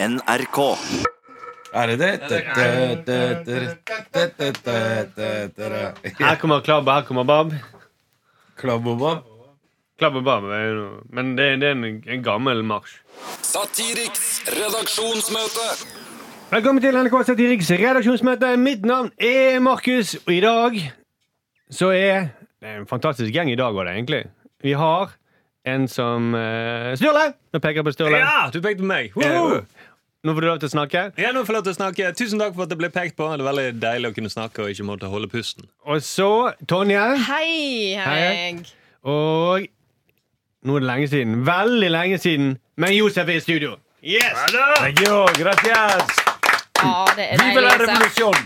NRK. Er det det? Her kommer Klabba, her kommer Bab. Klabbobab? Klabbobab er jo Men det, det er en, en gammel marsj. Satiriks redaksjonsmøte. Velkommen til NRK Satiriks redaksjonsmøte. Mitt navn er Markus, og i dag så er Det er en fantastisk gjeng i dag òg, egentlig. Vi har en som uh, Sturle! Nå peker jeg på Sturle. Ja, du pekte på meg. Woohoo! Nå får du lov til å snakke. Ja, nå får jeg lov til å snakke. Tusen takk for at det ble pekt på. Det er veldig deilig å kunne snakke og ikke måtte holde pusten. Og så Tonje. Hei, Hei. Og nå er det lenge siden. Veldig lenge siden. Men Josef er i studio. Yes! Thank you, gracias. Ja, det er Viva la deilig. Revolusjon!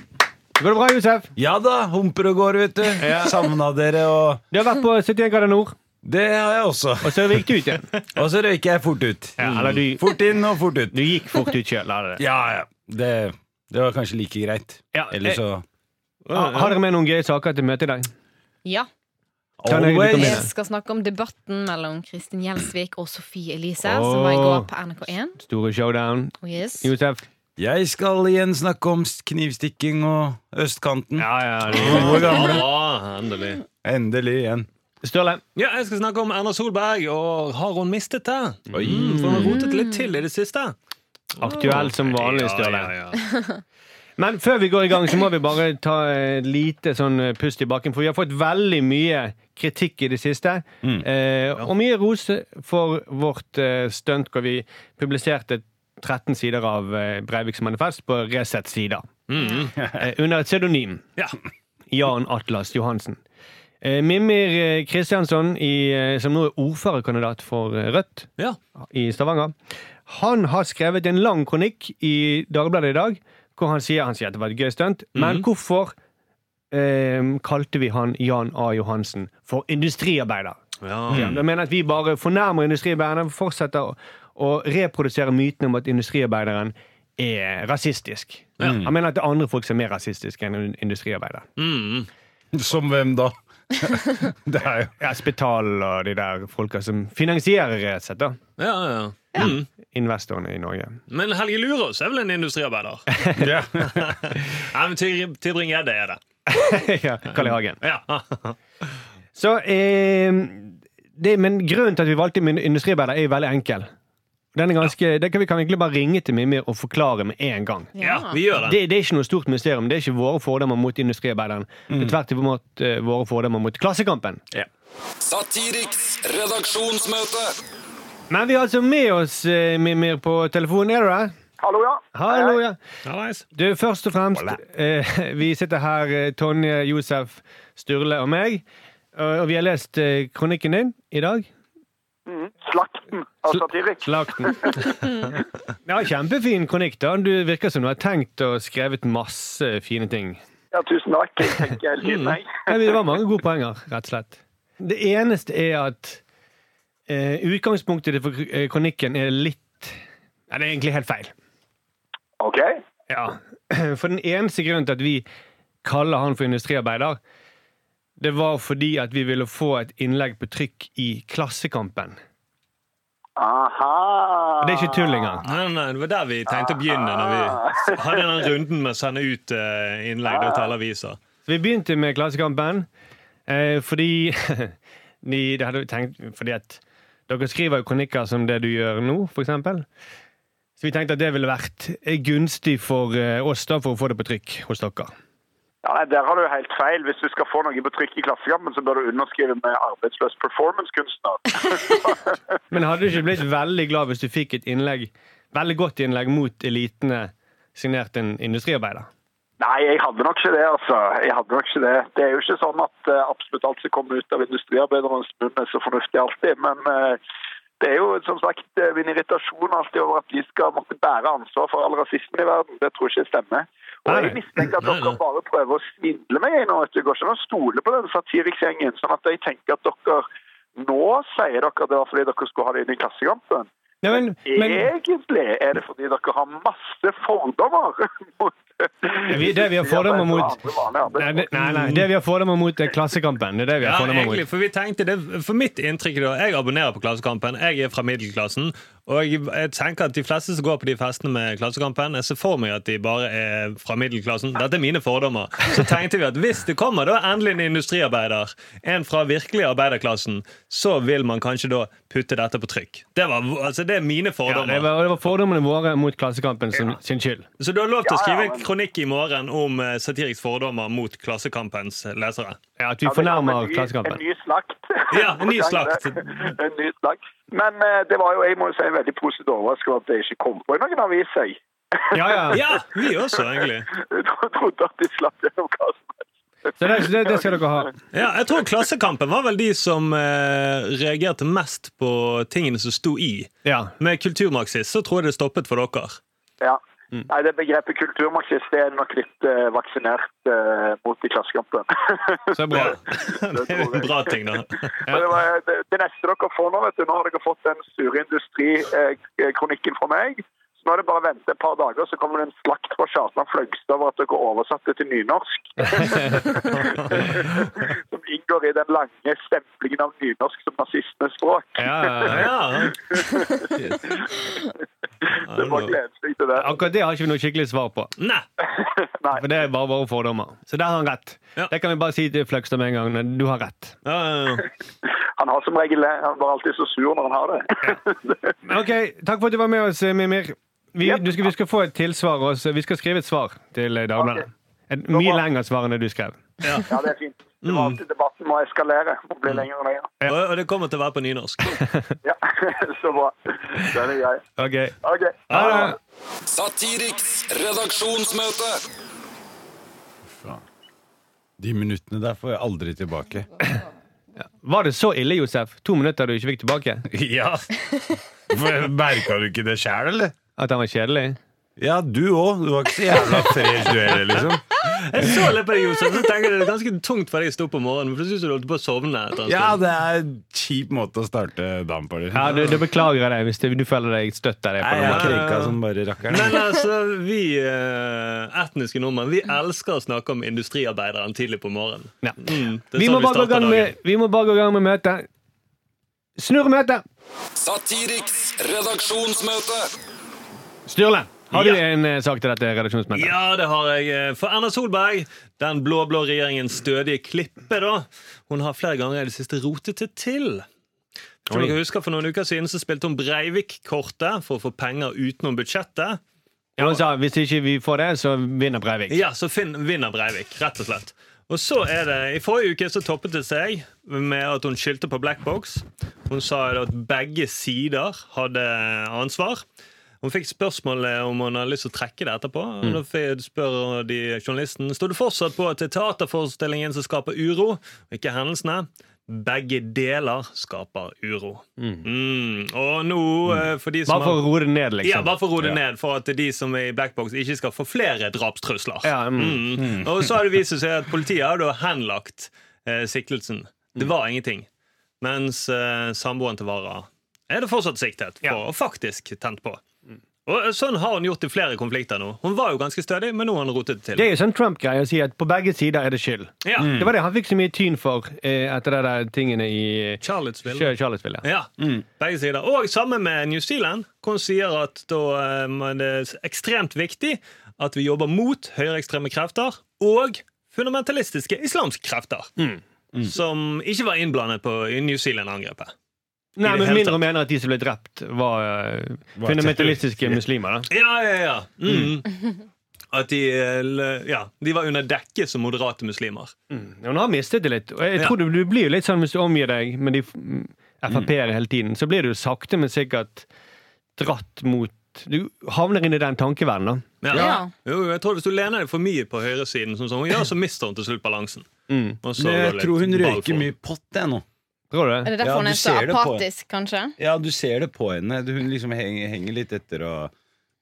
Går det bra, Josef? Ja da, humper og går, vet du. Savna dere, og Du har vært på 71 grader nord, det har jeg også. og så gikk du ut igjen. Og så røyk jeg fort ut. Ja, eller du, Fort inn og fort ut. du gikk fort ut sjøl. Ja, ja. Det, det var kanskje like greit. Ja, Eller så Har dere med noen gøye saker til møtet i dag? Ja, Kan jeg- jeg skal snakke om debatten mellom Kristin Gjelsvik og Sofie Elise, som var i går på NRK1. Store showdown. Oh, yes. Josef? Jeg skal igjen snakke om knivstikking og østkanten. Ja, ja. Gode gamle. Ja, endelig. Endelig igjen. Sturle? Ja, jeg skal snakke om Erna Solberg, og har hun mistet det? Oi. Mm, for hun har rotet litt til i det siste. Aktuell som vanlig, Sturle. Ja, ja, ja. Men før vi går i gang, så må vi bare ta et lite sånn eh, pust i bakken. For vi har fått veldig mye kritikk i det siste. Eh, og mye ros for vårt eh, stunt hvor vi publiserte 13 sider av eh, Breiviks manifest på Resett sider. Eh, under et pseudonym. Ja. Jan Atlas Johansen. Eh, Mimir eh, Kristiansson, eh, som nå er ordførerkandidat for Rødt ja. i Stavanger, han har skrevet en lang kronikk i Dagbladet i dag, hvor han sier, han sier at det var et gøy stunt, men hvorfor eh, kalte vi han Jan A. Johansen for industriarbeider? ja. Ja, mener at vi bare fornærmer industriarbeiderne, fortsetter å, å reprodusere mytene om at industriarbeideren er rasistisk. Han mener at det er andre folk som er mer rasistiske enn industriarbeidere. Mm. Som hvem da? det er jo Ja, Spital og de der folka som finansierer Resett, da. ja, ja. Mm. Investorene i Norge. Men Helge Lurås er vel en industriarbeider? ja. Nei, men Ty- Tybring-Gjedde er det. ja, Karl I. Hagen. Ja. Så, eh, det, men grunnen til at vi valgte industriarbeider, er jo veldig enkel. Den er ganske, det kan Vi kan egentlig bare ringe til Mimir og forklare med en gang. ja, vi gjør det. Det, det er ikke noe stort mysterium. Det er ikke våre fordommer mot industriarbeideren. Det er tvert imot uh, våre fordommer mot Klassekampen. Satiriks redaksjonsmøte. Men vi har altså med oss uh, Mimir på telefonen. Er du der? Hallo, ja. Hallo, ja. Du, først og fremst uh, Vi sitter her, Tonje, Josef, Sturle og meg. Og og vi har lest kronikken din i dag. Mhm. Slakten av Satirik. Slakten. Ja, kjempefin kronikk. da Du virker som du har tenkt og skrevet masse fine ting. Ja, tusen takk. Jeg tenker hele tiden, jeg. Ja, Det var mange gode poenger, rett og slett. Det eneste er at eh, utgangspunktet for eh, kronikken er litt Nei, det er egentlig helt feil. OK. Ja, For den eneste grunnen til at vi kaller han for industriarbeider, det var fordi at vi ville få et innlegg på trykk i Klassekampen. Aha. Og det er ikke tull engang. Nei, nei, det var der vi tenkte å begynne når vi hadde den runden med å sende ut eh, innlegg da, til aviser. Så vi begynte med Klassekampen eh, fordi de, det hadde tenkt, Fordi at dere skriver jo kronikker som det du gjør nå, eksempel. Så vi tenkte at det ville vært eh, gunstig for oss da for å få det på trykk hos dere. Ja, nei, Der har du helt feil. Hvis du skal få noe på trykk i Klassekampen, så bør du underskrive med arbeidsløs performancekunstner. Men hadde du ikke blitt veldig glad hvis du fikk et innlegg, veldig godt innlegg mot elitene signert en industriarbeider? Nei, jeg hadde nok ikke det, altså. Jeg hadde nok ikke Det Det er jo ikke sånn at uh, absolutt alt som kommer ut av industriarbeiderens munn er så fornuftig alltid. Men eh, det er jo som sagt eh, min irritasjon alltid over at de skal måtte bære ansvar for all rasismen i verden. Det tror jeg ikke stemmer. Og jeg mistenker at dere bare prøver å svindle meg nå. Det går ikke an å stole på den satiriksgjengen. Sånn at jeg tenker at dere nå sier dere at det var fordi dere skulle ha det inn i Klassekampen. Men, men Egentlig er det fordi dere har masse fordommer mot det vi har fordommer mot nei, nei, nei, det vi har fordommer mot, er Klassekampen. Det er det vi har Ja, egentlig, mot. for vi tenkte det, for mitt inntrykk da, Jeg abonnerer på Klassekampen, jeg er fra middelklassen, Og jeg, jeg tenker at de fleste som går på de festene med Klassekampen, jeg ser for meg at de bare er fra middelklassen. Dette er mine fordommer. Så tenkte vi at hvis det kommer da endelig en industriarbeider, en fra virkelig arbeiderklassen, så vil man kanskje da putte dette på trykk. Det, var, altså, det er mine Ja, det, var, det var fordommene våre mot Klassekampen sin, sin skyld. Så du har lov til å skrive en kronikk i morgen om satiriks fordommer mot Klassekampens lesere. Ja, At vi fornærmer en Klassekampen. En ny slakt. Ja, en ny slakt. en ny slakt. Men eh, det var jo, jeg må jo si, veldig positivt overrasket over at det ikke kom på i noen avis. jeg. Ja, ja. Ja, vi også, egentlig. Jeg trodde at de slapp gjennom hva som helst. Så det, det, det skal dere ha. Ja, jeg tror Klassekampen var vel de som eh, reagerte mest på tingene som sto i. Ja. Med kulturmarxist så tror jeg det stoppet for dere. Ja. Nei, det Begrepet kulturmarxist det er nok litt eh, vaksinert eh, mot i Klassekampen. Så bra. Det er en bra ting, da. Ja. det, var, det, det neste dere får nå, vet du, nå har dere fått den sure industrikronikken fra meg. Så nå er det bare å vente et par dager, så kommer det en slakt fra Kjartan Fløgstad over at dere oversatte til nynorsk. som inngår i den lange stemplingen av nynorsk som nazistenes språk. Ja, ja, ja. Ja. Det var gledelig til det. Akkurat det har ikke vi noe skikkelig svar på. Nei. Nei. For det er bare våre fordommer. Så der har han rett. Ja. Det kan vi bare si til Fløgstad med en gang. Du har rett. Ja, ja, ja. Han har som regel. Han var alltid så sur når han har det. Ok, Takk for at du var med oss, Mimir. Vi, Yep. du skal, vi skal få et tilsvar. Også. Vi skal skrive et svar til eh, Dagbladet. Et mye lengre svar enn det du skrev. Ja, det er fint. Det var alltid debatten må eskalere og bli lenger og lenger. Og, og det kommer til å være på nynorsk. Ja, så bra. Den er grei. Ok. okay. Ha det. Satiriks redaksjonsmøte. De minuttene der får jeg aldri tilbake. Var det så ille, Josef? To minutter du ikke fikk tilbake? Ja. Merka du ikke det sjæl, eller? At han var kjedelig? Ja, du òg. Du var ikke så jævla fresh, du heller, liksom. Jeg så litt på deg, Josef, så tenker jeg det er ganske tungt for deg å stå opp om morgenen. For du synes du holdt på å sovne. etter en Ja, stund. det er en kjip måte å starte dagen på. Liksom. Ja, du, du beklager deg hvis du, du føler deg støtt av det. Nei, jeg krenka som bare rakkeren. Men altså, vi eh, etniske nordmenn Vi elsker å snakke om industriarbeideren tidlig på morgenen. Ja. Mm, Vi sånn må, bare gå i gang med, vi må bare gå i gang med møtet. Snurremøte! Satiriks redaksjonsmøte. Sturle, har du en eh, sak til dette redaksjonsmøtet? Ja, det har jeg. For Erna Solberg, den blå-blå regjeringens stødige klippe, da, hun har flere ganger i det siste rotet det til. Oi. dere husker For noen uker siden så spilte hun Breivik-kortet for å få penger utenom budsjettet. Ja, hun sa hvis ikke vi får det, så vinner Breivik. Ja, så fin, vinner Breivik, rett og slett. Og så er det, I forrige uke så toppet det seg med at hun skyldte på Blackbox. Hun sa at begge sider hadde ansvar. Hun fikk spørsmål om hun hadde lyst til å trekke det etterpå. Og da spør de journalisten Står du fortsatt på er teaterforestillingen som skaper uro, og ikke hendelsene. Begge deler skaper uro. Mm. Og nå, mm. for de som Bare for å roe det ned, liksom. ja, bare for å roe det ned, for at de som er i Blackbox, ikke skal få flere drapstrusler. Ja, mm. Mm. Og så har det vist seg at politiet har da henlagt eh, siktelsen. Det var ingenting. Mens eh, samboeren til Vara er det fortsatt siktet for, Ja. og faktisk tent på. Og eh, Sånn har hun gjort i flere konflikter nå. Hun var jo ganske stødig, men nå har hun rotet det til. Det er jo sånn Trump-greie å si at på begge sider er det skyld. Ja. Det var det han fikk så mye tyn for eh, etter det der tingene i Charlottesville. Charlottesville. Ja. Ja, begge sider. Og sammen med New Zealand, hvor hun sier at da eh, det er ekstremt viktig at vi jobber mot høyreekstreme krefter og fundamentalistiske islamske krefter. Som ikke var innblandet på i New Zealand-angrepet. Nei, men mindre mener at de som ble drept, var var fundamentalistiske muslimer. da Ja, ja, ja. Mm. At de, eh, ja, de var under dekke som moderate muslimer. Ja, Hun har mistet det litt. Og jeg Ja. tror du, du blir jo litt sånn hvis du omgir deg med de mm, Frp-ere hele tiden, så blir du sakte, men sikkert dratt mot Du havner inn i den tankeverdenen. da. Ja. Ja. Jo, jeg tror Hvis du lener deg for mye på høyresiden, sånn som hun gjør, så mister hun til slutt balansen. Mm. Og så Men jeg tror hun røyker mye pott, jeg nå. Tror du Er det? derfor Ja, hun er så ser det på- apatisk, kanskje? Ja, du ser det på henne. Hun liksom henger, henger litt etter og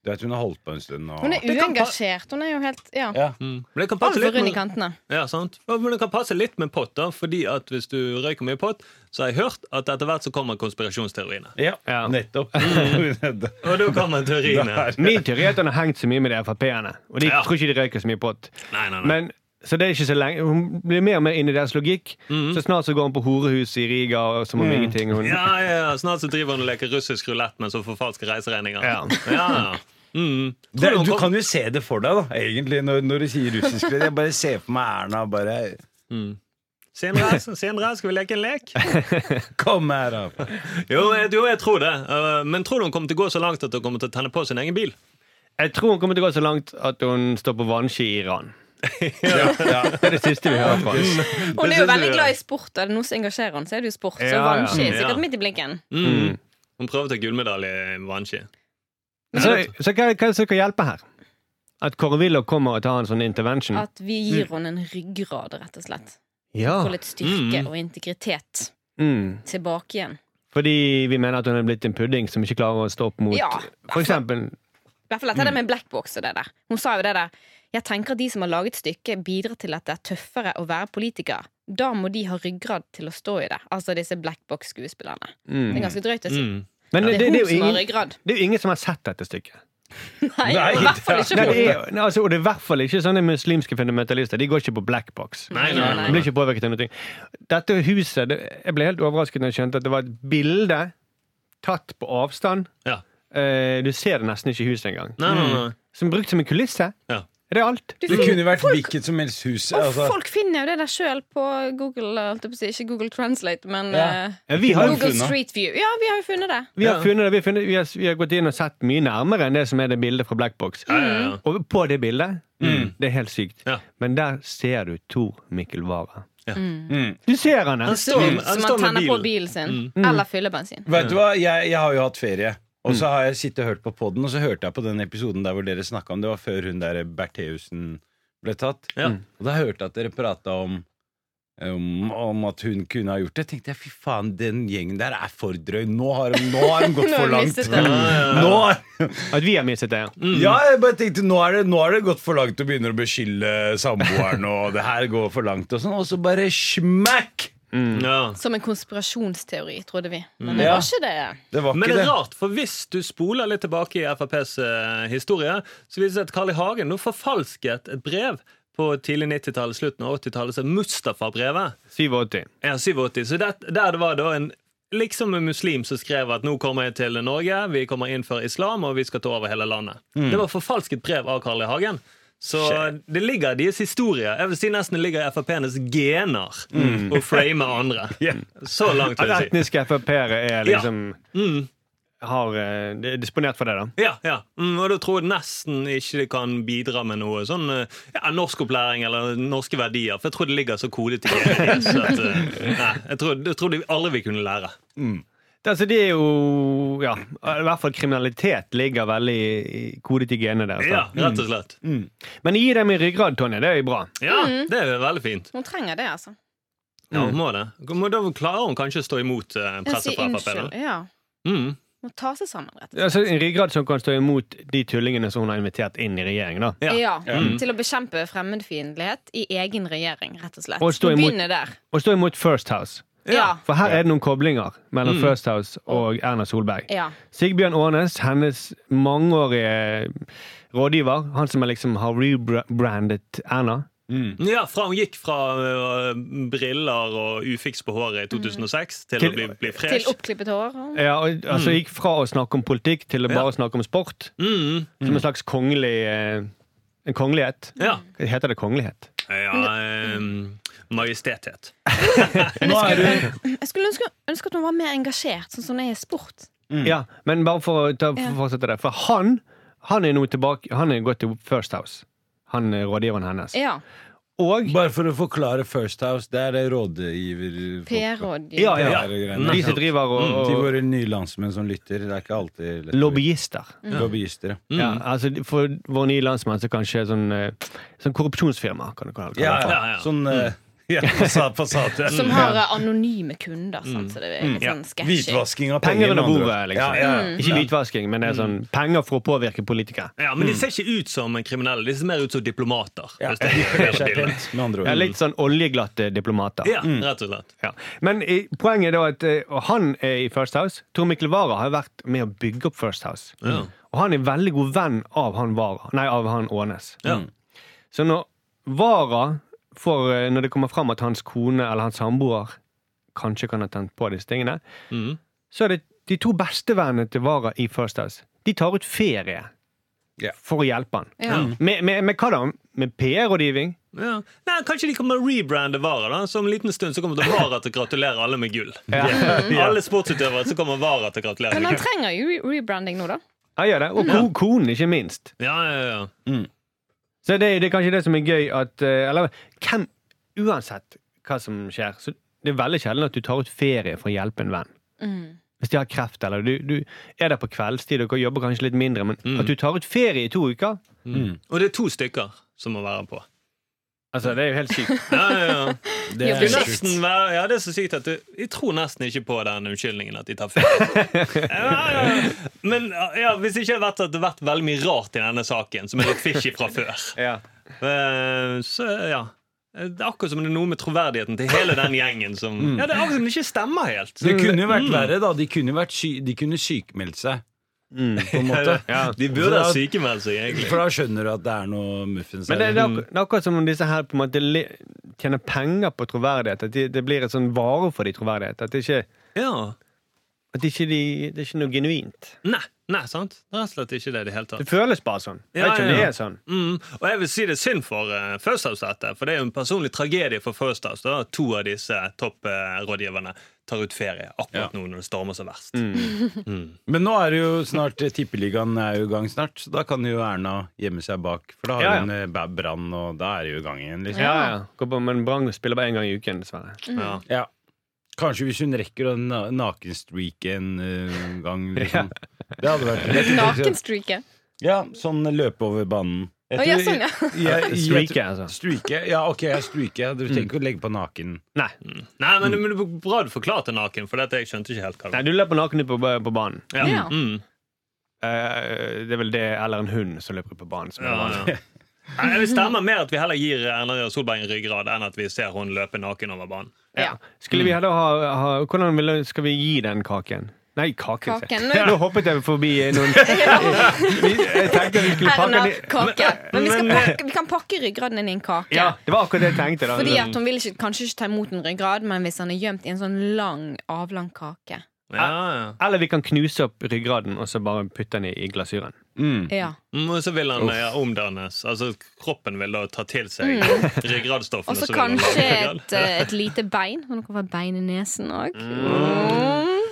Du vet, hun har holdt på en stund. Og... Hun er uengasjert. Hun er jo helt ja, Ja. Mm. Men det kan passe altfor litt med, ja, sant? Men det kan passe litt med pott, da, fordi at hvis du røyker mye pott, så har jeg hørt at etter hvert så kommer konspirasjonsteoriene. Ja, Ja. nettopp. Og da kommer teoriene. Min teori er at han har hengt så mye med de Frp-ene. Og de Ja. tror ikke de røyker så mye pott. Nei, nei, nei. Men Så det er ikke så lenge Hun blir mer og mer inn i deres logikk. Så snart så går hun på horehus i Riga som om ingenting. Hun, Ja, ja, Snart så driver hun og leker russisk rulett mens hun falske reiseregninger. Ja. Ja. Mm. Det, du kan jo se det for deg, da, egentlig, når, når du sier russisk. Jeg bare ser for meg Erna bare Senere, senere skal vi leke en lek. Kom her, da. Jo, jo, jeg tror det. Uh, Men tror du hun kommer til å gå så langt at hun kommer til å tenne på sin egen bil? Jeg tror hun kommer til å gå så langt at hun står på vannski i Iran. Ja, ja. Det er det siste vi hører fra henne. Hun er jo veldig glad i sport. Er det noe som engasjerer henne, så er det jo sport. Så vannski er sikkert midt i blinken. Mm. Hun prøver å ta gullmedalje i vannski. Så, så hva, hva er det som kan hjelpe her? At Kåre Willoch kommer og tar en sånn intervention? At vi gir henne en ryggrad, rett og slett. Ja. Får litt styrke Mm. og integritet Mm. tilbake igjen. Fordi vi mener at hun er blitt en pudding som ikke klarer å stå opp mot Ja, For eksempel I hvert fall dette med blackbox og det der. Hun sa jo det der. Jeg tenker at de som har laget stykket, bidrar til at det er tøffere å være politiker. Da må de ha ryggrad til å stå i det. Altså disse blackbox-skuespillerne. Det er ganske drøyt å si. Mm. Men Det det, er det, er ingen, det er jo ingen som har sett dette stykket. Nei, Nei, i hvert fall ikke Nei, det er, nei, altså, og det er i hvert fall ikke sånne muslimske fundamentalister. De går ikke på blackbox. De blir ikke påvirket av noe. Dette huset det, Jeg ble helt overrasket når jeg skjønte at det var et bilde tatt på avstand. Ja. Eh, du ser det nesten ikke i huset engang. Nei, nei, nei. Som brukt som en kulisse. Ja. Er det alt? Du Det kunne vært hvilket som helst hus. Altså. folk finner jo det der sjøl på Google. På si. Ikke Google Translate, men Ja. eh, Ja, vi har Google funnet. Street View. Ja, vi har jo funnet det. Vi har, funnet det, vi, har funnet, vi, har, vi har gått inn og sett mye nærmere enn det som er det bildet fra Blackbox. Ja, ja, ja. Og på det bildet Det er helt sykt. Ja. Men der ser du Tor Mikkel Wara. Mm. Du ser han Han står, han Som står Som med tenner på bilen. bilen sin. Mm. Eller fyller bensin. Vet du hva, jeg, jeg har jo hatt ferie. Og så har jeg sittet og hørt på podden, og så hørte jeg på den episoden der hvor dere snakka om Det var før hun der Bertheussen ble tatt. Ja. Og da hørte jeg at dere prata om, om, om at hun kunne ha gjort det. tenkte jeg, fy faen, den gjengen der er for drøy. Nå har de, nå har de gått for langt. Nå har, At vi har mistet det. ja. ja, jeg bare tenkte, nå er, det, nå er det gått for langt å begynne å beskylde samboeren, og det her går for langt, og sånn. Og så bare smack! Ja. Som en konspirasjonsteori, trodde vi. Men Mm. det Ja. var ikke det. Det var Men ikke det det. er rart, for hvis du spoler litt tilbake i FrPs uh, historie, så viser det seg at Carl I. Hagen nå forfalsket et brev på tidlig 90-tallet, slutten av 80-tallet, som Mustafa-brevet. 87. Ja, 87. Så det, der det var da en liksom en muslim som skrev at nå kommer jeg til Norge, vi kommer inn for islam, og vi skal ta over hele landet. Det var forfalsket brev av Carl I. Hagen. Så det ligger i deres historie. Jeg vil si nesten det ligger i Frp-enes gener å frame andre. Så langt vil jeg si. etniske Frp-ere er liksom Mm. har, eh, er disponert for det, da. Ja, ja. Mm, og da tror jeg nesten ikke det kan bidra med noe sånn eh, ja, norskopplæring eller norske verdier. For jeg tror det ligger så kodet i det. Så at eh, Nei, jeg tror, jeg tror de aldri vil kunne lære. Det, altså, det er jo Ja, i hvert fall kriminalitet ligger veldig kodet i genene deres. Ja, rett og slett. Men gi dem i ryggrad, Tonje. Det er jo bra. Ja, det er veldig fint. Hun trenger det, altså. Ja, hun må det. Da klarer hun kanskje å stå imot eh, presset fra Frp. Ja. Mm. Må ta seg sammen, rett og slett. Altså, en ryggrad som kan stå imot de tullingene som hun har invitert inn i regjeringen. da. Ja. Ja, Mm. Til å bekjempe fremmedfiendtlighet i egen regjering, rett og slett. Og stå imot-. Og stå imot First House. Ja. For her er det noen koblinger mellom Mm. First House og Erna Solberg. ja. Sigbjørn Aanes, hennes mangeårige rådgiver, han som liksom har rebrandet Erna. Ja, fra Hun gikk fra uh, briller og ufiks på håret i 2006 til, Til- å bli, bli Til oppklippet hår. Ja, og, altså Gikk fra å snakke om politikk til å Ja. bare snakke om sport. Mm. Som en slags kongelig uh, En kongelighet. Ja. Heter det kongelighet? ja um, majestethet. Nå er du Jeg skulle ønske, ønske at hun var mer engasjert, sånn som hun er i sport. Ja, men bare for å ta, for fortsette det. For han han er nå tilbake Han er gått til First House. Han er rådgiveren hennes. Ja. Og Bare for å forklare First House, det er det rådgiver... PR-rådgiver. Ja, ja. Ja, de som driver og, Til og våre nye landsmenn som lytter. Det er ikke alltid lett. Lobbyister. Lobbyister. mm. Ja, altså For våre nye landsmenn så kanskje sånn, eh, sånn korrupsjonsfirma, kan du kalle det. Ja, ja. Ja. Sånn eh, ja, Passat, Passat, ja. Som har eh, anonyme kunder, sant? så det er litt sånn sketchy. Hvitvasking av Penger under bordet, liksom. Ja, ja, ja. Ikke hvitvasking, men det er sånn penger for å påvirke politikere. Ja, Men de ser ikke ut som kriminelle, de ser mer ut som diplomater. Ja, er litt sånn oljeglatte diplomater. Ja, rett og slett. Ja. Men poenget er da at eh, og han er i First House. Tor Mikkel Wara har vært med å bygge opp First House. Ja. Og han er veldig god venn av han Vara, nei, av han Ånes. Ja. Så når Wara får, eh, når det kommer fram at hans kone eller hans samboer kanskje kan ha tent på disse tingene, Mm. så er det de to bestevennene til Vara i First House. De tar ut ferie yeah. for å hjelpe han. Ja. Med, med, med hva da? Med PR-rådgivning? Ja. Nei, kanskje de kommer å rebrande Vara. da Så om en liten stund så kommer det Vara til å gratulere alle med gull. Ja. Alle sportsutøvere så kommer Vara til å gratulere Men han trenger jo rebranding nå, da. Ja, gjør det. Og ko konen, ikke minst. Ja, ja, ja. Så det, det er kanskje det som er gøy at eh, Eller hvem Uansett hva som skjer, så det er veldig sjelden at du tar ut ferie for å hjelpe en venn. Mm. Hvis de har kreft, eller du, du er der på kveldstid og jobber kanskje litt mindre, men Mm. at du tar ut ferie i to uker Mm. Og det er to stykker som må være på. Altså, det er jo helt sykt. Ja, ja, ja. Det er nesten, være- ja, det er så sykt at du, jeg tror nesten ikke på den unnskyldningen at de tar ferie. Ja, ja. Men ja, hvis det ikke hadde vært at det har vært veldig mye rart i denne saken, som er litt fishy fra før, Ja. eh, så ja. Det er akkurat som det er noe med troverdigheten til hele den gjengen som Ja, det er akkurat som det ikke stemmer helt. Det kunne jo vært Mm. verre, da. De kunne, vært sy de kunne sykemeldt seg, på en måte. Ja. De burde ha sykemeldt seg, egentlig. For da skjønner du at det er noe muffins Men det, det, er det er akkurat som om disse her på en måte tjener penger på troverdighet. At de, det blir et sånn vare for de troverdighet. At det ikke, Ja. at ikke de, det er ikke noe genuint. Nei, nei, sant? Rett og slett ikke det i det hele tatt. Det føles bare sånn. Jeg Ja, vet ikke om det er sånn. Mm. Og jeg vil si det er synd for uh, First House dette, for det er jo en personlig tragedie for First House. Da. To av disse topprådgiverne tar ut ferie akkurat nå når det stormer som verst. Mm. Men nå er det jo snart eh, Tippeligaen er jo i gang snart, så da kan jo Erna gjemme seg bak. For da har Ja, ja. hun eh, brann, og da er det jo i gang igjen. Liksom. Ja, ja. På, men Brann spiller bare én gang i uken, dessverre. Ja. Ja. Kanskje hvis hun rekker å na nakenstreake en uh, gang, liksom. Det hadde vært Nakenstreaket. Ja, sånn løpe over banen. Jeg tror- sånn, ja. altså. Streake? Ja, ok, jeg streaker. Du trenger ikke å legge på naken. Nei. Nei, men, men det var bra du forklarte naken, for dette, jeg skjønte ikke helt hva Nei, det du løper naken på, på banen. var. Ja. Mm. Uh, det er vel det, eller en hund som løper på banen. Som Ja, ja. Nei, Jeg vil stemme mer at vi heller gir Erna Solberg en ryggrad, enn at vi ser hun løpe naken over banen. Ja. Skulle vi heller ha, ha Hvordan vil, skal vi gi den kaken? Nei, kaken. Kaken. Nå hoppet jeg forbi noen Jeg tenkte vi skulle pakke den kake. Men vi, skal pakke, vi kan pakke ryggraden inn i en kake. Ja, det var akkurat det jeg tenkte. da Fordi at Hun vil ikke, kanskje ikke ta imot en ryggrad, men hvis han er gjemt i en sånn lang, avlang kake. Ja, ja. Eller vi kan knuse opp ryggraden og så bare putte den i, i glasuren. Mm. Ja. Mm, Og så vil han ja, omdannes. Altså Kroppen vil da ta til seg ryggradstoffene. Og så kanskje et, eh, et lite bein. Han kan få bein i nesen òg.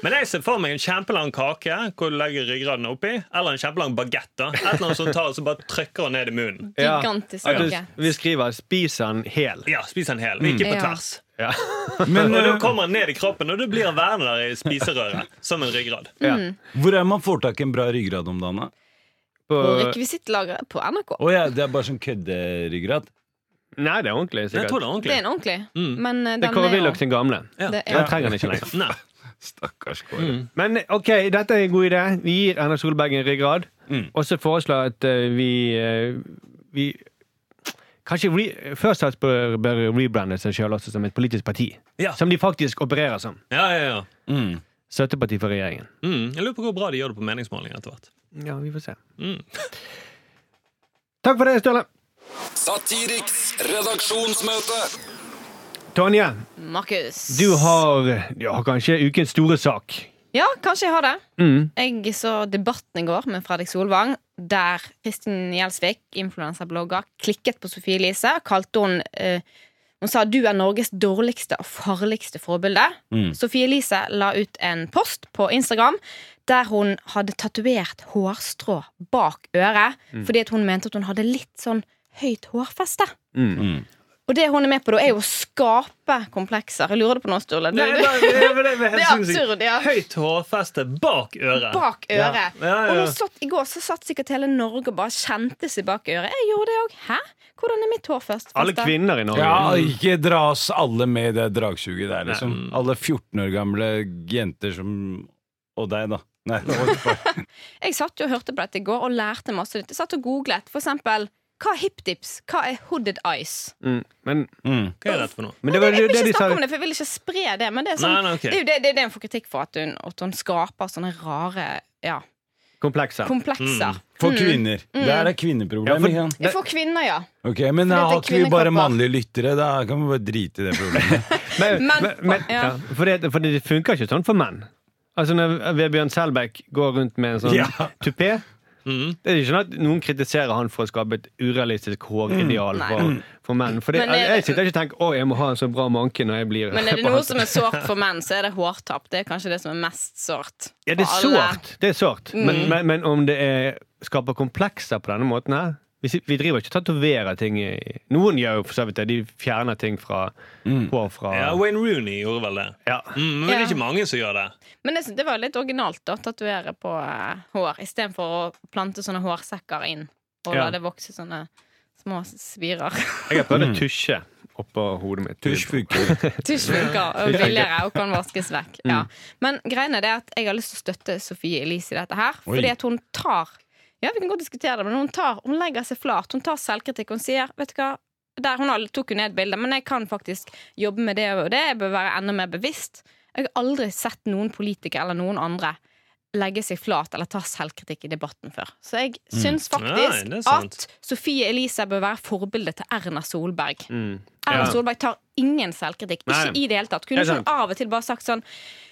Men jeg ser for meg en kjempelang kake hvor du legger ryggraden oppi. Eller en kjempelang bagett. Et eller annet som tar så bare trykker den ned i munnen. Ja. Gigantisk kake. vi skriver 'spis den hel'. Ja, Spis den hel, ikke på tvers. Ja. Men Og da eh, kommer den ned i kroppen, og du blir værende der i spiserøret som en ryggrad. Ja. hvor er man får tak i en bra ryggrad om dagen? da? På, På rekvisittlageret på NRK. Å ja, det er bare sånn kødderyggrad? nei, det er ordentlig. Jeg sikkert. tror det er Det er en ordentlig. Mm. Men eh, Det den er Kåre Willoch sin gamle. Ja. det, Den ja. trenger den ikke lenger. Stakkars Kåre. Men ok, dette er en god idé. Vi gir Erna Solberg en ryggrad. Mm. Og så foreslår jeg at eh, vi, eh, vi Kanskje re, First House bør, bør rebrande seg sjøl også som et politisk parti. Ja. Som de faktisk opererer som. Ja, ja, ja. Mm. Støtteparti for regjeringen. Mm. Jeg lurer på hvor bra de gjør det på meningsmåling etter hvert. Ja, vi får se. Mm. Takk for det, Sturle. Satiriks redaksjonsmøte. Tonje, Markus. du har, du har kanskje ukens store sak. Ja, kanskje jeg har det. Mm. Jeg så debatten i går med Fredrik Solvang, der Kristin Gjelsvik, influenserblogger, klikket på Sofie Elise. Kalte hun uh, Hun sa du er Norges dårligste og farligste forbilde. Mm. Sofie Elise la ut en post på Instagram der hun hadde tatovert hårstrå bak øret fordi at hun mente at hun hadde litt sånn høyt hårfeste. Mm. Og det hun er med på, da er jo å skape komplekser. Jeg lurer på noe, Sturle? Du- Nei, du- det, er absurd, ja. Høyt hårfeste bak øret. bak øret. Ja, ja, Og satt, I går så satt sikkert hele Norge og bare kjente seg bak øret. Jeg gjorde det òg. Hæ? Hvordan er mitt hår først? Alle kvinner i Norge. Ja, ikke dra oss alle med i det dragsuget der, liksom. Nei. Alle 14 år gamle jenter som Og deg, da. Nei, det var bare Jeg satt jo og hørte på dette i går og lærte masse nytt. Jeg satt og googlet for eksempel hva er hipdips? Hva er hooded eyes? Mm. Men, mm. Hva er dette for noe? men det var jeg vil det ikke de sa snakke om det, for jeg vil ikke spre det. Men det er, sånn, Nei, nei, okay. det, er jo det, det er det hun får kritikk for, at hun, at hun skaper sånne rare Ja. Komplekser. komplekser. For kvinner. Det er det kvinneproblem. Ja, for- det, For kvinner, ja. Ok, Men da har ikke vi bare mannlige lyttere. Da kan vi bare drite i det problemet. Men, Men- men, men, ja. ja. for, det, for det funker ikke sånn for menn. Altså Når Vebjørn Selbekk går rundt med en sånn Ja. tupé Mm. Det er ikke sånn at noen kritiserer han for å skape et urealistisk hårideal Nei. for, for menn. For det, Men er jeg sitter ikke og tenker 'Å, jeg må ha en så bra manke når jeg blir Men er det noe som er sårt for menn, så er det hårtapp. Det er kanskje det som er mest sårt. Ja, det er sårt. Det er sårt. Mm. Men, men, men om det er, skaper komplekser på denne måten her Vi, vi driver ikke og tatoverer ting Noen gjør jo for så vidt det. De fjerner ting fra hår fra Ja, Wayne Rooney gjorde vel det. Ja. Mm, men det er ikke mange som gjør det. Men det, det var litt originalt å tatovere på uh, hår, istedenfor å plante sånne hårsekker inn og Ja. la det vokse sånne små spirer. Jeg har prøvd å tusje oppå hodet mitt. Tusj funker. Tusj funker og billigere og kan vaskes vekk. Ja. Men greiene er at jeg har lyst til å støtte Sofie Elise i dette her. Oi. Fordi at hun tar Ja, vi kan godt diskutere det, men hun, tar, hun legger seg flat. Hun tar selvkritikk. Hun sier Vet du hva der, Hun tok jo ned bildet, men jeg kan faktisk jobbe med det og det. Jeg bør være enda mer bevisst. Jeg har aldri sett noen politikere eller noen andre legge seg flat eller ta selvkritikk i debatten før. Så jeg syns faktisk er at Sofie Elise bør være forbildet til Erna Solberg. Mm. Erna Ja. Solberg tar ingen selvkritikk. Nei. Ikke i det hele tatt. Kunne hun av og til bare sagt sånn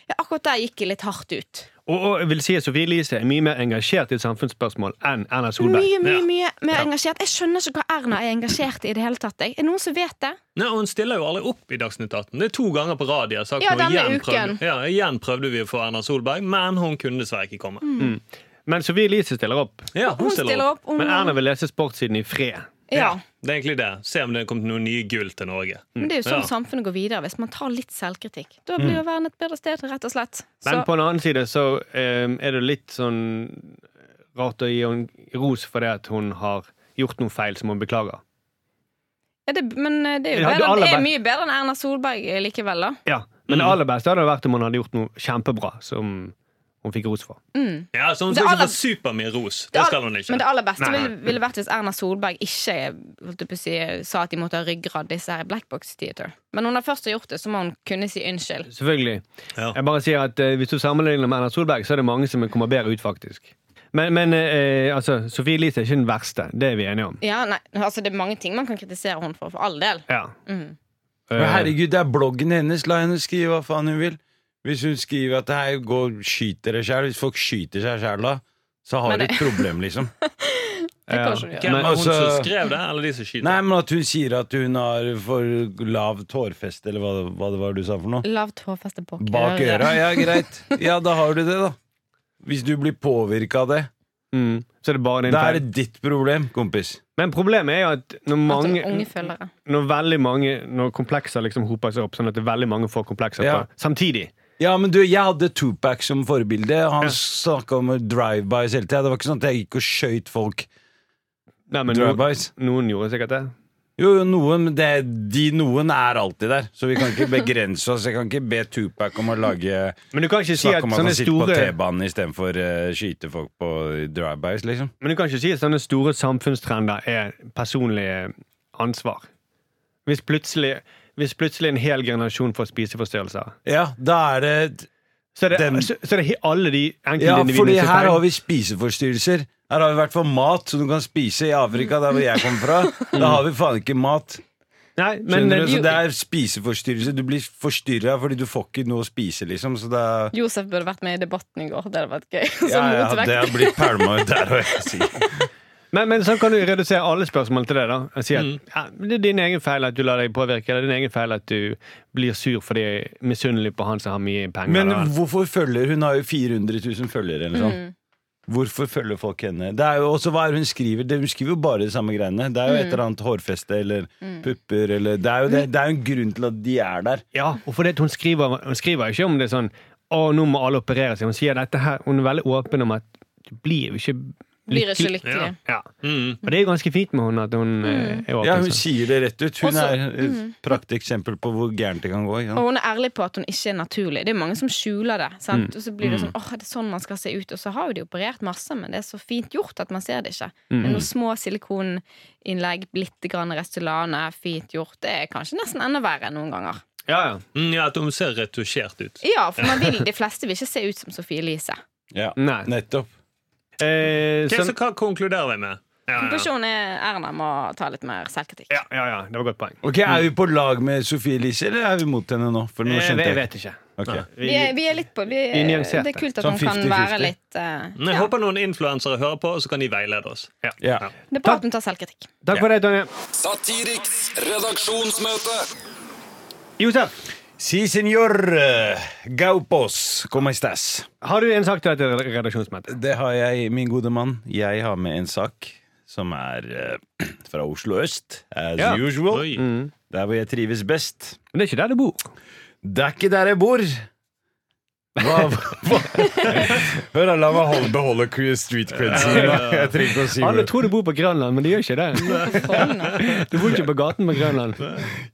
ja, Akkurat der gikk jeg litt hardt ut. Og, og jeg vil si at Sofie Elise er mye mer engasjert i samfunnsspørsmål enn Erna Solberg. Mye, mye, mye mer engasjert. Jeg skjønner ikke hva Erna er engasjert i det hele tatt. Jeg. Er det noen som vet det? Nei, og Hun stiller jo aldri opp i Dagsnytt 18. Det er to ganger på rad de har sagt Ja, denne Igjen uken. prøvde, ja, igjen prøvde vi å få Erna Solberg, men hun kunne dessverre ikke komme. Mm. Men Sofie Elise stiller opp. Ja, hun, Hun stiller opp. opp. Men Erna vil lese Sportssiden i fred. Ja. Det er egentlig det. Se om det er kommet noen nye gull til Norge. Men det er jo sånn Ja. samfunnet går videre, hvis man tar litt selvkritikk. Da blir jo verden et bedre sted, rett og slett. Men på en annen side så um, er det litt sånn rart å gi henne ros for det at hun har gjort noe feil som hun beklager. ja, det, men eh, det er jo bedre, det er mye bedre enn Erna Solberg eh, likevel, da. Ja, Men det aller beste hadde vært om hun hadde gjort noe kjempebra som hun fikk ros for. Mm. Ja, så Hun skal aller- ikke få supermye ros. Det Det skal hun ikke. Men det aller beste ville, ville vært hvis Erna Solberg ikke holdt på å si, sa at de måtte ha ryggrad, disse her Black Box Theater. Men når hun har først har gjort det, så må hun kunne si unnskyld. Selvfølgelig. Ja. Jeg bare sier at eh, Hvis du sammenligner med Erna Solberg, så er det mange som kommer bedre ut, faktisk. Men, men eh, altså, Sofie Elise er ikke den verste. Det er vi enige om. Ja, nei, altså Det er mange ting man kan kritisere henne for, for all del. Ja. Mhm. Eh, Men herregud, det er bloggen hennes. La henne skrive hva faen hun vil. Hvis hun skriver at det her og skyter det sjæl, hvis folk skyter seg sjæl da, så har du et problem, liksom. Det kan Ja. Hvem var hun som altså- skrev det, eller de som skyter? Nei, men at hun sier at hun har for lavt hårfeste, eller hva, hva det var du sa for noe. Lavt hårfeste bak, Bak øra. Ja, greit. Ja, da har du det, da. Hvis du blir påvirka av det, Mm, så er det bare din da er det ditt problem, kompis. Men problemet er jo at når mange er. Når veldig mange Når komplekser liksom hoper seg opp, sånn at det er veldig mange får komplekser Ja. på samtidig. Ja, men du, jeg hadde Tupac som forbilde. Han Ja. snakka om drive-bys hele tida. Det var ikke sånn at jeg gikk og skøyt folk Nei, men noen, drive-bys. noen gjorde sikkert det. Jo, jo, noen, det, de noen er alltid der. Så vi kan ikke begrense oss. Jeg kan ikke be Tupac om å lage Men du kan ikke si at sånne sitter på T-banen istedenfor uh, skyte folk på drive-bys, liksom. Men du kan ikke si at sånne store samfunnstrender er personlig ansvar. Hvis plutselig, hvis plutselig en hel generasjon får spiseforstyrrelser, Ja, da er det så er det, Den- så, så er det alle de Ja, enkeltindividene fordi her har vi spiseforstyrrelser. Her har vi i hvert fall mat, så du kan spise i Afrika, der hvor jeg kommer fra. Da har vi faen ikke mat. Nei, men du? eh, Så det er spiseforstyrrelse. Du blir forstyrra fordi du får ikke noe å spise, liksom. Så det er Josef burde vært med i debatten i går. Det hadde vært gøy. Ja, ja, det har blitt pælma ut der òg, jeg sier. Men, men sånn kan du redusere alle spørsmål til det. da Og si at Mm. ja, Det er din egen feil at du lar deg påvirke, eller din egen feil at du blir sur fordi jeg er misunnelig på han som har mye penger. Men eller- hvorfor følger Hun har jo 400 000 følgere, eller sånn. Mm. Hvorfor følger folk henne? Det er jo også hva hun skriver. Det, hun skriver jo bare de samme greiene. Det er jo et eller annet hårfeste eller pupper eller Det er jo det, det er jo en grunn til at de er der. Ja, og fordi hun skriver, hun skriver ikke om det sånn Å, nå må alle operere seg. Hun sier dette her Hun er veldig åpen om at du blir jo ikke Blir ikke lykkelig. Ja. Mm. Og det er jo ganske fint med henne at hun mm. er åpen. Ja, hun sånn. sier det rett ut. Hun Også- er et prakteksempel på hvor gærent det kan gå. Ja. Og hun er ærlig på at hun ikke er naturlig. Det er mange som skjuler det. Sant? Mm. Og så blir det sånn, åh, er det sånn man skal se ut? Og så har jo de operert masse, men det er så fint gjort at man ser det ikke. Mm. Men noen små silikoninnlegg, litt grann Restylane, fint gjort. Det er kanskje nesten enda verre noen ganger. Ja, ja. Mm, ja, At hun ser retusjert ut. Ja, for man vil, de fleste vil ikke se ut som Sofie Elise. Ja, Nei. nettopp. Eh, så hva konkluderer vi med? Ja. Konklusjonen er Erna må ta litt mer selvkritikk. ja, ja, ja, det var godt poeng. Ok, Er vi på lag med Sofie Elise, eller er vi mot henne nå? For nå Eh, skjønte jeg jeg vet ikke. Okay. Vi er, vi er litt på vi. Det er kult at Sånn hun kan 50-50. være litt uh, Men jeg ja. håper noen influensere hører på, og så kan de veilede oss. Ja. Det er bra at hun tar selvkritikk. Takk for det, Tonje. Satiriks redaksjonsmøte. Josef, Si senor eh, Gaupos, como estas? har du en sak til et redaksjonsmøte? Det har jeg, min gode mann. Jeg har med en sak som er eh, fra Oslo øst, as Ja. usual. Oi. Der hvor jeg trives best. Men det er ikke der du bor. Det er ikke der jeg bor. Hva, hva? Hør, da, la meg holde, beholde street credsen. Jeg trenger ikke å si Alle tror du bor på Grønland, men de gjør ikke det. Du bor ikke på gaten på Grønland.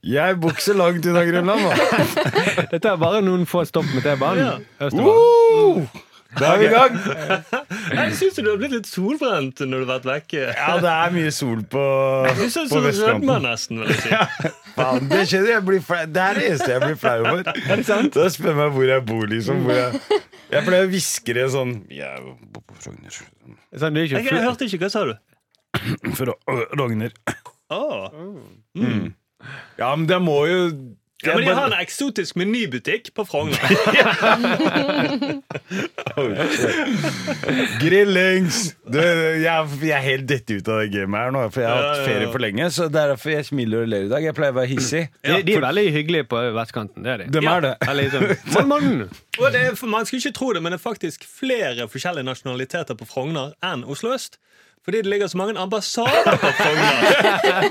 Jeg bor ikke så langt unna Grønland, da. Dette er bare noen få stopp med T-banen. Ja. Da er vi i gang. Jeg syns du har blitt litt solbrent når du har vært vekke. Ja, det er mye sol på, Du synes på vestkanten. rødmann, nesten. vil jeg si. Faen, det skjedde, jeg blir flau. Det er det eneste jeg blir flau over. Er det sant? Da spør meg hvor jeg bor, liksom. Hvor jeg, jeg pleier å hviske det sånn Jeg bor på Frogner. Du Jeg, jeg hørte ikke. Hva sa du? For Rogner. Åh. Ja, men det må jo Ja, men De har en eksotisk menybutikk på Frogner. Grillings! Du, jeg, jeg er helt dette ut av det gamet her nå, for jeg har hatt ferie for lenge. Så det er derfor jeg smiler og ler i dag. Jeg pleier å være hissig. De, de er veldig hyggelige på vestkanten. Det er de. Dem er det. Liksom. Og det er, Man skulle ikke tro det, men det er faktisk flere forskjellige nasjonaliteter på Frogner enn Oslo øst. Fordi det ligger så mange ambassader på Frogner.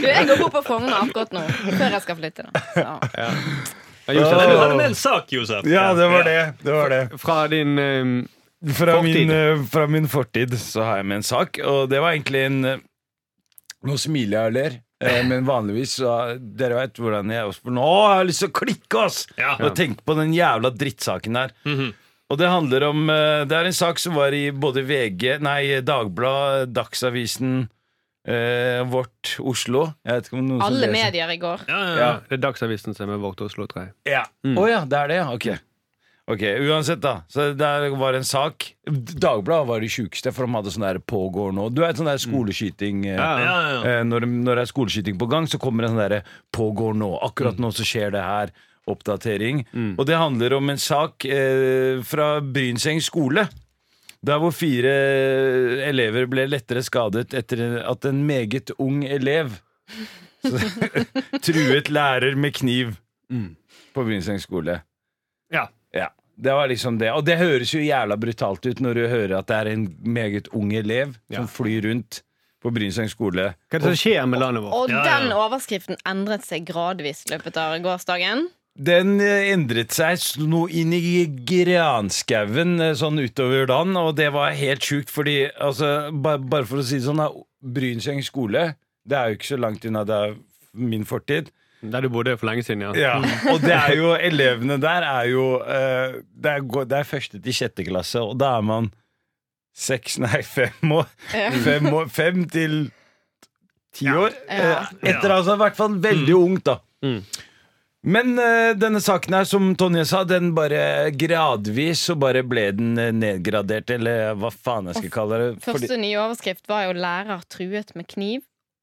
Du, jeg går bort på Frogner akkurat nå, før jeg skal flytte. Da. Så. Ja, Josef, du hadde med en sak, Josef. Ja, det var det. det, var det. fra din eh, Fra, Fortid. min, eh, fra min fortid så har jeg med en sak, og det var egentlig en eh, Nå smiler jeg og ler. Men vanligvis så Dere vet hvordan jeg også Nå har jeg lyst til å klikke, ass! Ja. Og tenke på den jævla drittsaken der. Mhm. Og det handler om eh, Det er en sak som var i både VG, nei, Dagbladet, Dagsavisen, eh, Vårt Oslo. Jeg vet ikke om noen Alle medier i går. Ja, ja, Ja. ja. Det er Dagsavisen som er vårt Oslo, tror jeg. Ja. Å ja, det er det, ja. Ok. Ok, Uansett, da. Så Der var en sak. Dagbladet var det sjukeste, for de hadde sånn der pågår nå. Du vet sånn der skoleskyting eh, Ja, Ja, ja. eh, når, når det er skoleskyting på gang, så kommer det sånn derre pågår nå. Akkurat nå så skjer det her. Oppdatering. Og det handler om en sak eh, fra Brynseng skole. Der hvor fire elever ble lettere skadet etter at en meget ung elev truet lærer med kniv på Brynseng skole. Ja. Ja, det var liksom det. Og det høres jo jævla brutalt ut når du hører at det er en meget ung elev som flyr rundt på Brynseng skole. Hva er det som skjer med landet vårt? Og Ja, ja. den overskriften endret seg gradvis i løpet av gårsdagen. Den eh, endret seg noe inn i granskauen eh, sånn utover dagen, og det var helt sjukt, fordi altså, ba, Bare for å si det sånn, Brynseng skole, det er jo ikke så langt unna det er min fortid. Der du bodde for lenge siden, ja. Ja, og det er jo elevene der er jo eh, det, er, det er første til sjette klasse, og da er man seks, nei, fem år. Fem, år, fem til ti år. Ja. Etter altså, i hvert fall veldig ungt, da. Mm. Men uh, denne saken her, som Tonje sa, den bare gradvis så bare ble den eh, nedgradert, eller hva faen jeg skal kalle det. Fordi, Første nye overskrift var jo 'lærer truet med kniv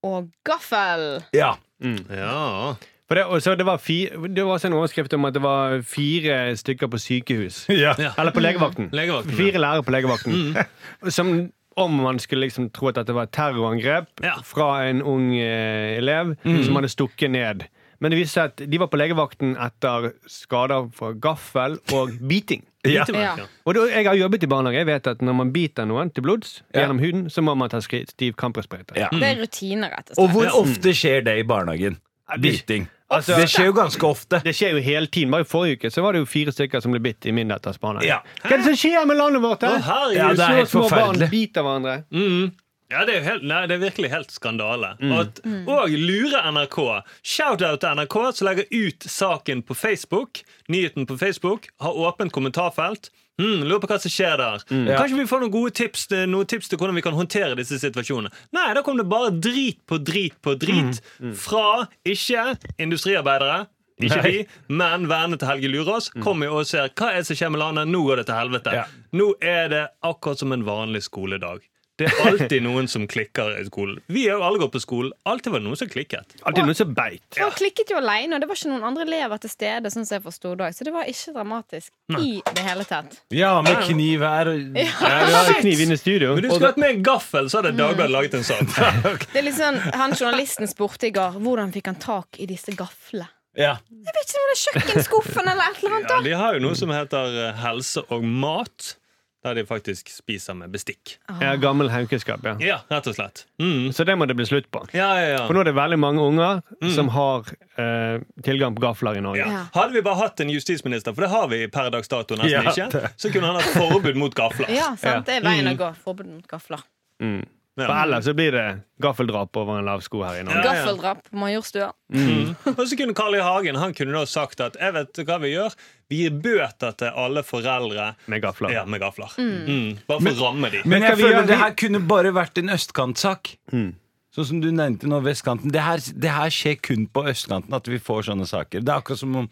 og gaffel'. ja. ja. For det, og så det, var fi, det var også en overskrift om at det var fire stykker på sykehus. Ja. Ja. Eller på legevakten. Legevakten, ja. Fire lærere på legevakten. Som om man skulle liksom tro at det var terrorangrep Ja. fra en ung eh, elev som hadde stukket ned. Men det viser seg at de var på legevakten etter skader fra gaffel og biting. Ja. Ja. Og da, Jeg har jobbet i barnehage. Jeg vet at når man biter noen til blods Ja. gjennom huden, så må man ta stiv kamprosprøyte. Ja. Det er rutiner, rett og slett. Og hvor ofte skjer det i barnehagen? Biting. Altså- det skjer jo ganske ofte. Det skjer jo hele tiden. Bare i forrige uke så var det jo fire stykker som ble bitt i min datters barnehage. Ja. Hva er det som skjer med landet vårt? Her? Ja, det er Små, helt små barn forferdelig. biter hverandre. Mm. Ja, det er, helt, nei, det er virkelig helt skandale. Og, at, og lure NRK. Shout-out til NRK, som legger ut saken på Facebook. Nyheten på Facebook. Har åpent kommentarfelt. Mm, lurer på hva som skjer der. Kanskje vi får noen gode tips noen tips til hvordan vi kan håndtere disse situasjonene. Nei, da kom det bare drit på drit på drit fra ikke industriarbeidere, ikke vi, men vennene til Helge Lurås, kommer jo og ser hva er det som skjer med landet. Nå går det til helvete. Ja. Nå er det akkurat som en vanlig skoledag. Det er alltid noen som klikker i skolen. Vi har jo alle gått på skolen. Alltid var det noen som klikket. Alltid noen som beit. Han klikket jo alene, og det var ikke noen andre elever til stede. Sånn som jeg forstod det. Så det var ikke dramatisk i det hele tatt. Ja, med kniv her og Ja, vi har kniv inne i studio. Men du skulle hatt med en gaffel, så hadde Dagbladet laget en sånn. Det er sånn, Han journalisten spurte i går hvordan fikk han tak i disse gaflene. Ja. Jeg vet ikke om det er kjøkkenskuffen eller et eller annet. Ja, de har jo noe som heter eh, helse og mat, der de faktisk spiser med bestikk. Ja, gammel haukeskap, ja. Ja, rett og slett. Mm. Så det må det bli slutt på. Ja, ja, ja. For nå er det veldig mange unger som har eh, tilgang på gafler i Norge. Ja. Hadde vi bare hatt en justisminister, for det har vi per dags dato nesten Ja, ikke, så kunne han hatt forbud mot gafler. Ja, sant, Det er veien å gå. Forbud mot gafler. Mm. For ellers så blir det gaffeldrap over en lav sko her i Norge. Ja, ja. Gaffeldrap på Majorstua. Mm. Og så kunne Carl I. Hagen han kunne da sagt at jeg vet hva vi gjør. Vi gir bøter til alle foreldre Med gafler. ja, med gafler. Mm. Bare for å ramme de. Men jeg føler det her kunne bare vært en østkantsak. Mm. Sånn som du nevnte nå, vestkanten. Det her, det her skjer kun på østkanten at vi får sånne saker. Det er akkurat som om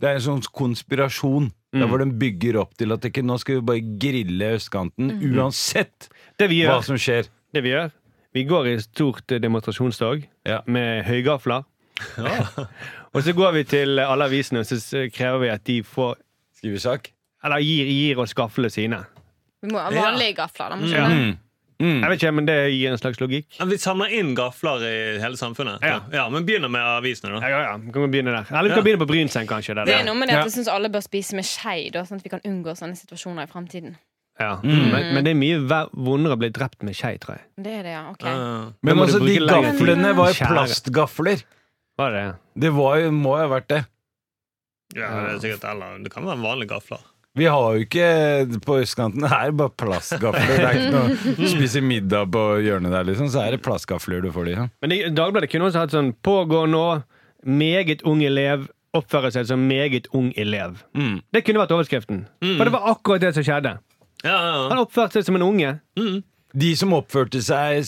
det er en sånn konspirasjon. Der hvor den bygger opp til at ikke, nå skal vi bare grille østkanten uansett Det vi hva som skjer. Det vi gjør Vi går i stort eh, demonstrasjonstog Ja. med høygafler. og så går vi til alle avisene og så s- krever vi at de får Skriver sak. Eller gir, gir oss gaflene sine. Vi må ha vanlige gafler. Da, må ikke Ja. det? Mm. Mm. Jeg vet ikke, men det gir en slags logikk. Ja, Vi samler inn gafler i hele samfunnet. Ja. Ja, Men begynner med avisene, Ja, da. ja, ja. Vi kan begynne der. Eller vi kan Ja. begynne på Brynseng, kanskje. Der, Det er noe med det Ja. at jeg syns alle bør spise med skje, da, sånn at vi kan unngå sånne situasjoner i fremtiden. Ja. Mm. Men, men det er mye vondere å bli drept med skei, tror jeg. Det er det, ja. Ok. Men du altså, de gaflene var jo plastgafler. Var det Det var må jo ha vært det. Ja, det, er sikkert, eller, det kan være vanlige gafler. Vi har jo ikke på østkanten Det er bare plastgafler. Det er ikke noe Spiser middag på hjørnet der, liksom, så er det plastgafler du får de. Ja. Men Dagbladet kunne også hatt sånn 'Pågår nå. Meget ung elev oppfører seg som meget ung elev'. Mm. Det kunne vært overskriften. For det var akkurat det som skjedde. Ja, ja, Han oppførte seg som en unge. Mm. De som oppførte seg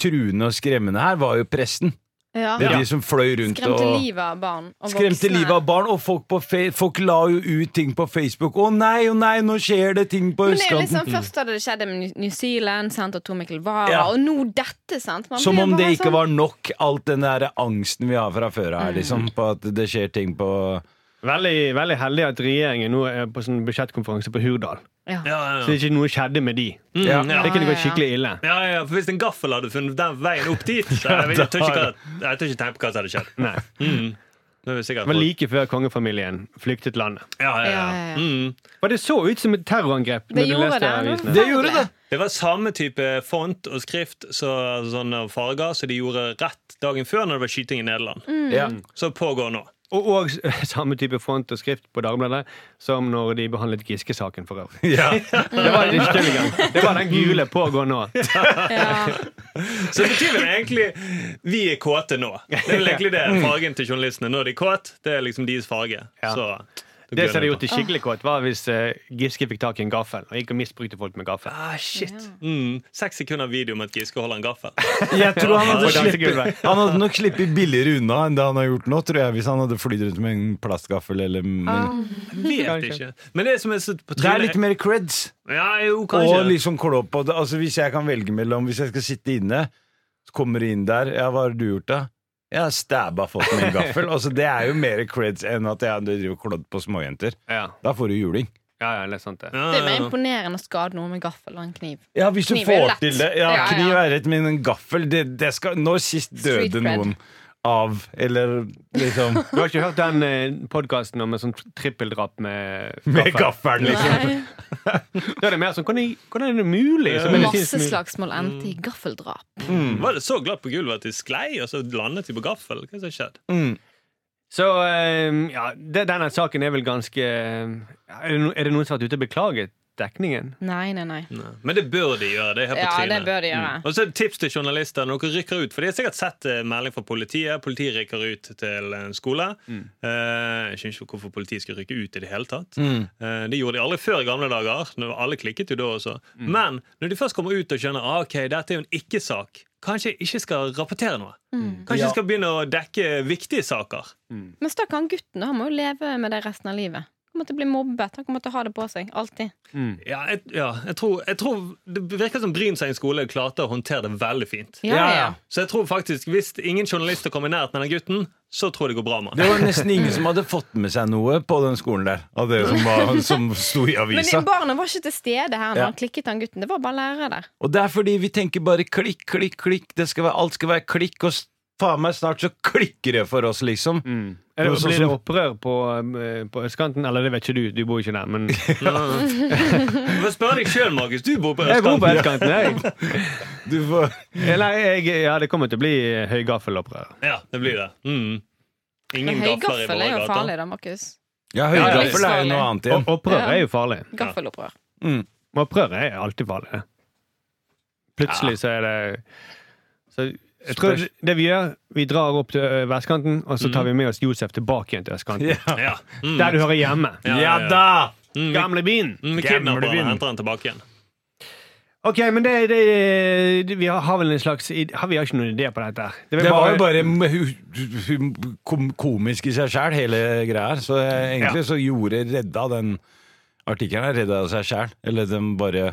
truende og skremmende her, var jo presten. Ja. Det er de som fløy rundt Skremte og livet av barn og Skremte voksne. livet av barn, og folk, på fe folk la jo ut ting på Facebook. 'Å nei, å nei, nå skjer det ting på østkanten'. liksom, Først hadde det skjedd med New Zealand sant, og Tor Mikkel Wara, Ja. og nå dette. sant? Man Som blir om det ikke sånn- var nok, alt den der angsten vi har fra før Mm. her, liksom. På at det skjer ting på Veldig, veldig heldig at regjeringen nå er på sånn budsjettkonferanse på Hurdal. Ja. Ja, ja, Så ikke noe skjedde med de. Mm, Ja. Det kunne gått skikkelig ille. Ja, ja, for Hvis en gaffel hadde funnet den veien opp dit så Jeg, jeg, tør ikke, jeg tør ikke tenke på hva som hadde skjedd. Nei. Mm. Det var like før kongefamilien flyktet landet. ja, ja, Ja. Mm. For det så ut som et terrorangrep. Det gjorde det. det. gjorde det. Det var samme type font og skrift så, sånne farger som de gjorde rett dagen før når det var skyting i Nederland. Mm. Ja. Så pågår nå. Og, og samme type font og skrift på Dagbladet som når de behandlet Giske-saken for øvrig. Ja. Det var ikke tull engang. Det var den gule 'pågår nå'. Ja. Så det betyr vel egentlig vi er kåte nå. Det er vel egentlig det fargen til journalistene. Når de er kåt, det er liksom deres farge. Ja. Så, Det som hadde gjort det skikkelig kåt, var hvis uh, Giske fikk tak i en gaffel og gikk og misbrukte folk med gaffel. Ah, shit. Mm. Seks sekunder video med at Giske holder en gaffel. Jeg tror han hadde, slippet, han hadde nok sluppet billigere unna enn det han har gjort nå, tror jeg, hvis han hadde flydd rundt med en plastgaffel eller men, Vet Kanskje. ikke. Men det som er så på Det er litt mer creds. Ja, jo, kanskje. Og liksom klopp Og det. Altså, hvis jeg kan velge mellom Hvis jeg skal sitte inne, så kommer du inn der. Ja, hva har du gjort, da? Jeg har stabba folk med en gaffel. altså, det er jo mer creds enn at jeg driver og klådd på småjenter. Ja, Da får du juling. ja, ja det er sant det. Det er mer imponerende å skade noen med gaffel og en kniv. Ja, hvis du Kniv får til det. Ja, Ja, ja. Kniv er rett, men en gaffel det, det skal, Når sist Street døde cred. Av Eller liksom Du har ikke hørt den eh, podkasten om en sånn trippeldrap med Med gaffel? gaffelen, liksom. Da er det mer sånn Hvordan er, hvordan er det mulig? Så medisinsk mulig? Masseslagsmål endte i gaffeldrap. Var det så glatt på gulvet at de sklei, og så landet de på gaffel? Hva er det som skjedde? Mm. Så eh, ja, det, denne saken er vel ganske eh, Er det, no, er det noen som har vært ute og beklaget dekningen? Nei, nei, nei. Nei. Men det bør de gjøre. Det er her på Ja, trynet. det bør de gjøre. Og så tips til journalister når dere rykker ut. For de har sikkert sett eh, melding fra politiet. Politiet rykker ut til en skole. Mm. Uh, jeg skjønner ikke hvorfor politiet skulle rykke ut i det hele tatt. Mm. Uh, det gjorde de aldri før i gamle dager. Når alle klikket jo da også. Mm. Men når de først kommer ut og skjønner ah, ok, dette er jo en ikke-sak, kanskje jeg ikke skal rapportere noe. Mm. Kanskje jeg skal begynne å dekke viktige saker. Men stakkar han gutten. Han må jo leve med det resten av livet. Kommer til å bli mobbet. Han kommer til å ha det på seg. Alltid. Ja, jeg, ja, jeg, tror, jeg tror Det virker som Brynseng skole klarte å håndtere det veldig fint. Ja, Ja. Så jeg tror faktisk, hvis ingen journalister kommer i nærheten av den gutten, så tror jeg det går bra med Det var nesten ingen som hadde fått med seg noe på den skolen der. Av det som, var, som sto i Men avisa. barna var ikke til stede her når Ja. han klikket han gutten. Det var bare lærere der. Og det er fordi vi tenker bare klikk, klikk, klikk. Det skal være, alt skal være klikk, og faen meg snart så klikker det for oss, liksom. Mm. Er sånn blir det opprør på, eh, på østkanten? Eller det vet ikke du, du bor ikke der. Men ja. spør deg sjøl, Markus. Du bor på jeg bor på østkanten. østkanten, jeg. Du får Nei, jeg. Ja, det kommer til å bli høygaffelopprør. Ja, det blir det. Mm. Ingen gafler i høygaffel er jo farlig, da, Markus. Ja, ja, høygaffel er jo noe annet igjen. Opprør er jo farlig. Gaffelopprør. Mm. Opprør er alltid farlig. Plutselig så er det så jeg tror det vi gjør, vi drar opp til vestkanten, og så tar vi med oss Josef tilbake igjen til østkanten. Ja. Ja. Mm. Der du hører hjemme. Ja, ja ja, ja. da! Mm, vi- Gamle bin! mm, vi Gamle kidnapper han byen. og henter han tilbake igjen. Ok, men det, det, det Vi har vel en slags Har vi har ikke noen idé på dette? Det, Det var jo bare hu- hu- komisk i seg sjæl, hele greia her. Så egentlig egentlig så gjorde redda den artikkelen her, redda seg sjæl. Eller den bare,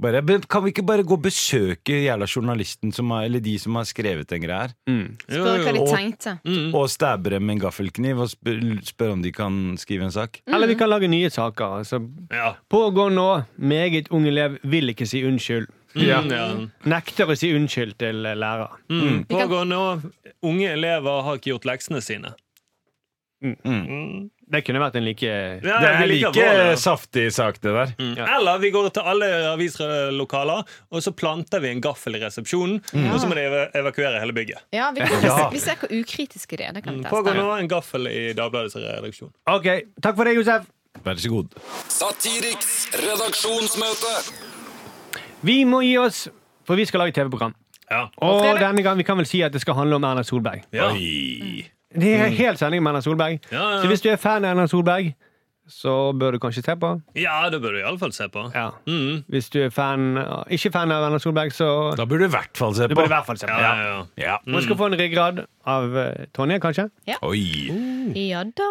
bare men Kan vi ikke bare gå og besøke jævla journalisten som har, eller de som har skrevet den greia her? mm. Spør hva de jo. Og- tenkte. Mm. Og stabbe dem med en gaffelkniv og spør, spør om de kan skrive en sak? Eller vi kan lage nye saker. Altså, Ja. pågår nå. Meget ung elev vil ikke si unnskyld. Mm, ja. Nekter å si unnskyld til eh, lærer. Mm. Pågår nå. Unge elever har ikke gjort leksene sine. Mm. Mm. Det kunne vært en like Ja, Det er vi liker like saftig sak, det der. Mm. Eller vi går til alle avislokaler, og så planter vi en gaffel i resepsjonen. Og så må de eva- evakuere hele bygget. Ja, vi, kan, Ja. vi ser hvor ukritiske de er. Det kan vi Mm. Pågår nå en gaffel i Dagbladets redaksjon. OK. Takk for det, Josef. Vær så god. Satiriks redaksjonsmøte. Vi må gi oss, for vi skal lage TV-program. Ja. Og denne gang vi kan vel si at det skal handle om Erna Solberg. Ja. Oi. Det er helt sending med Erna Solberg. Ja, ja, ja. Så hvis du er fan av Erna Solberg, så bør du kanskje se på. ja, det bør du iallfall se på. Ja. Mm. Hvis du er fan, ikke fan av Erna Solberg, så Da bør du i hvert fall se du på. bør i hvert fall se på. Ja, ja, ja. Ja. Hun skal få en ryggrad av eh, Tonje, kanskje. Oi. Ja da.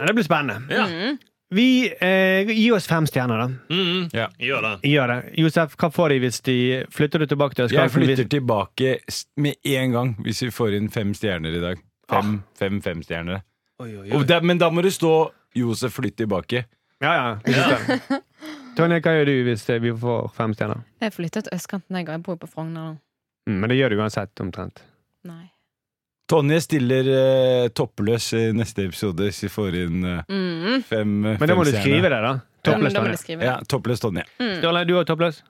Ja, det blir spennende. ja. Vi eh, Gi oss fem stjerner, da. Mm. Ja. Gjør det. Gjør det. Josef, hva får de hvis de flytter du tilbake til Jeg flytter tilbake med en gang hvis vi får inn fem stjerner i dag. Fem, fem femstjernere. Men da må det stå 'Josef flytt tilbake'. Ja, ja. ja. Tonje, hva gjør du hvis eh, vi får fem stjerner? Jeg flyttet til østkanten, jeg, jeg bor på Frogner nå. Mm, men det gjør du uansett, omtrent. Nei. Tonje stiller uh, toppløs i neste episode hvis vi får inn uh, Mm. fem eh, Men da må du skrive det, da. Toppløs ja, Tonje. Ja, det. toppløs Tonje. Sturle, du er toppløs?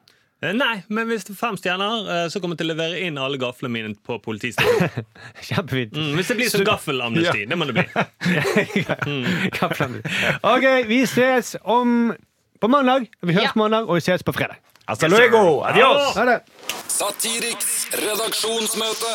Eh, Nei, men hvis det er fem stjerner, eh, så kommer jeg til å levere inn alle gaflene mine på politistasjonen. Kjempefint. Mm, hvis det blir sånn gaffelamnesti. Det må det bli. OK, vi ses om på mandag. Vi høres Ja. på mandag, og vi ses på fredag. Hasta luego! Adios! Satiriks redaksjonsmøte.